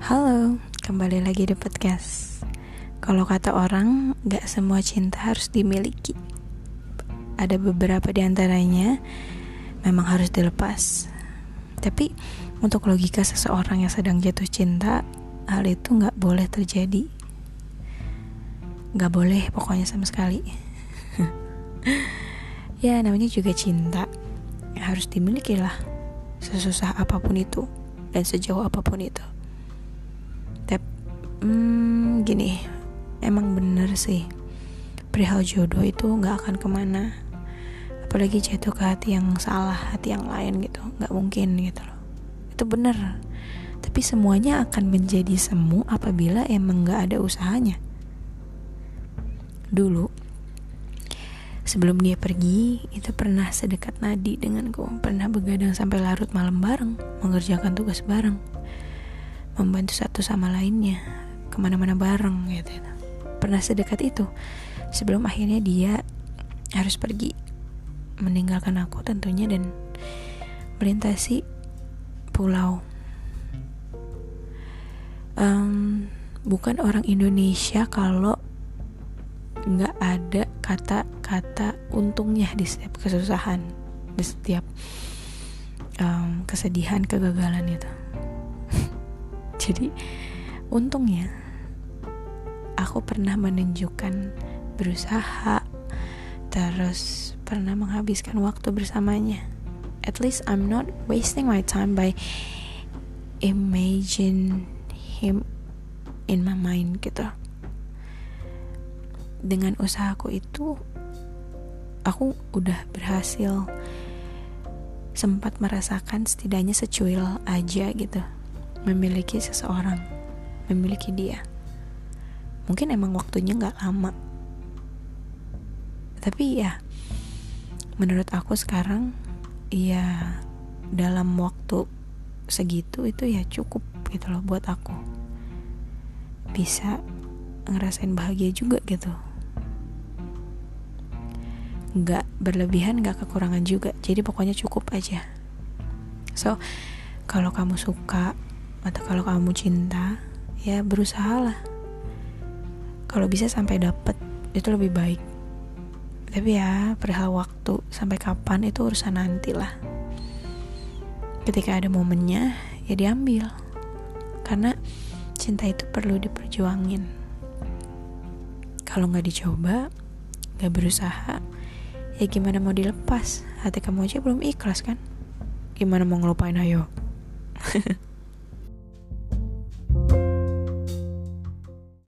Halo, kembali lagi di podcast. Kalau kata orang, gak semua cinta harus dimiliki. Ada beberapa di antaranya memang harus dilepas. Tapi untuk logika seseorang yang sedang jatuh cinta, hal itu gak boleh terjadi. Gak boleh pokoknya sama sekali. ya namanya juga cinta. Harus dimiliki lah. Sesusah apa pun itu dan sejauh apa pun itu hmm, gini. Emang bener sih. Perihal jodoh itu nggak akan ke mana. Apalagi jatuh ke hati yang salah hati yang lain gitu. Nggak mungkin gitu loh. Itu bener. Tapi semuanya akan menjadi semu apabila emang nggak ada usahanya. Dulu sebelum dia pergi itu pernah sedekat nadi denganku pernah begadang sampai larut malam bareng mengerjakan tugas bareng. Membantu satu sama lainnya ke mana-mana bareng gitu. Pernah sedekat itu. Sebelum akhirnya dia harus pergi meninggalkan aku tentunya dan melintasi pulau. Um, bukan orang Indonesia kalau nggak ada kata-kata untungnya di setiap kesusahan di setiap um, kesedihan kegagalan itu. Jadi untungnya aku pernah menunjukkan berusaha terus pernah menghabiskan waktu bersamanya. At least I'm not wasting my time by imagine him in my mind gitu. Dengan usahaku itu aku udah berhasil sempat merasakan setidaknya secuil aja gitu. Memiliki seseorang memiliki dia. Mungkin emang waktunya nggak lama. Tapi ya menurut aku sekarang ya dalam waktu segitu itu ya cukup gitu loh buat aku. Bisa ngerasain bahagia juga gitu. Nggak berlebihan nggak kekurangan juga. Jadi pokoknya cukup aja. So kalau kamu suka atau kalau kamu cinta ya berusaha lah kalau bisa sampai dapet itu lebih baik. Tapi ya perihal waktu sampai kapan itu urusan nanti lah ketika ada momennya ya diambil. Karena cinta itu perlu diperjuangin. Kalau nggak dicoba nggak berusaha ya gimana mau dilepas? Hati kamu aja belum ikhlas kan? Gimana mau ngelupain? Ayo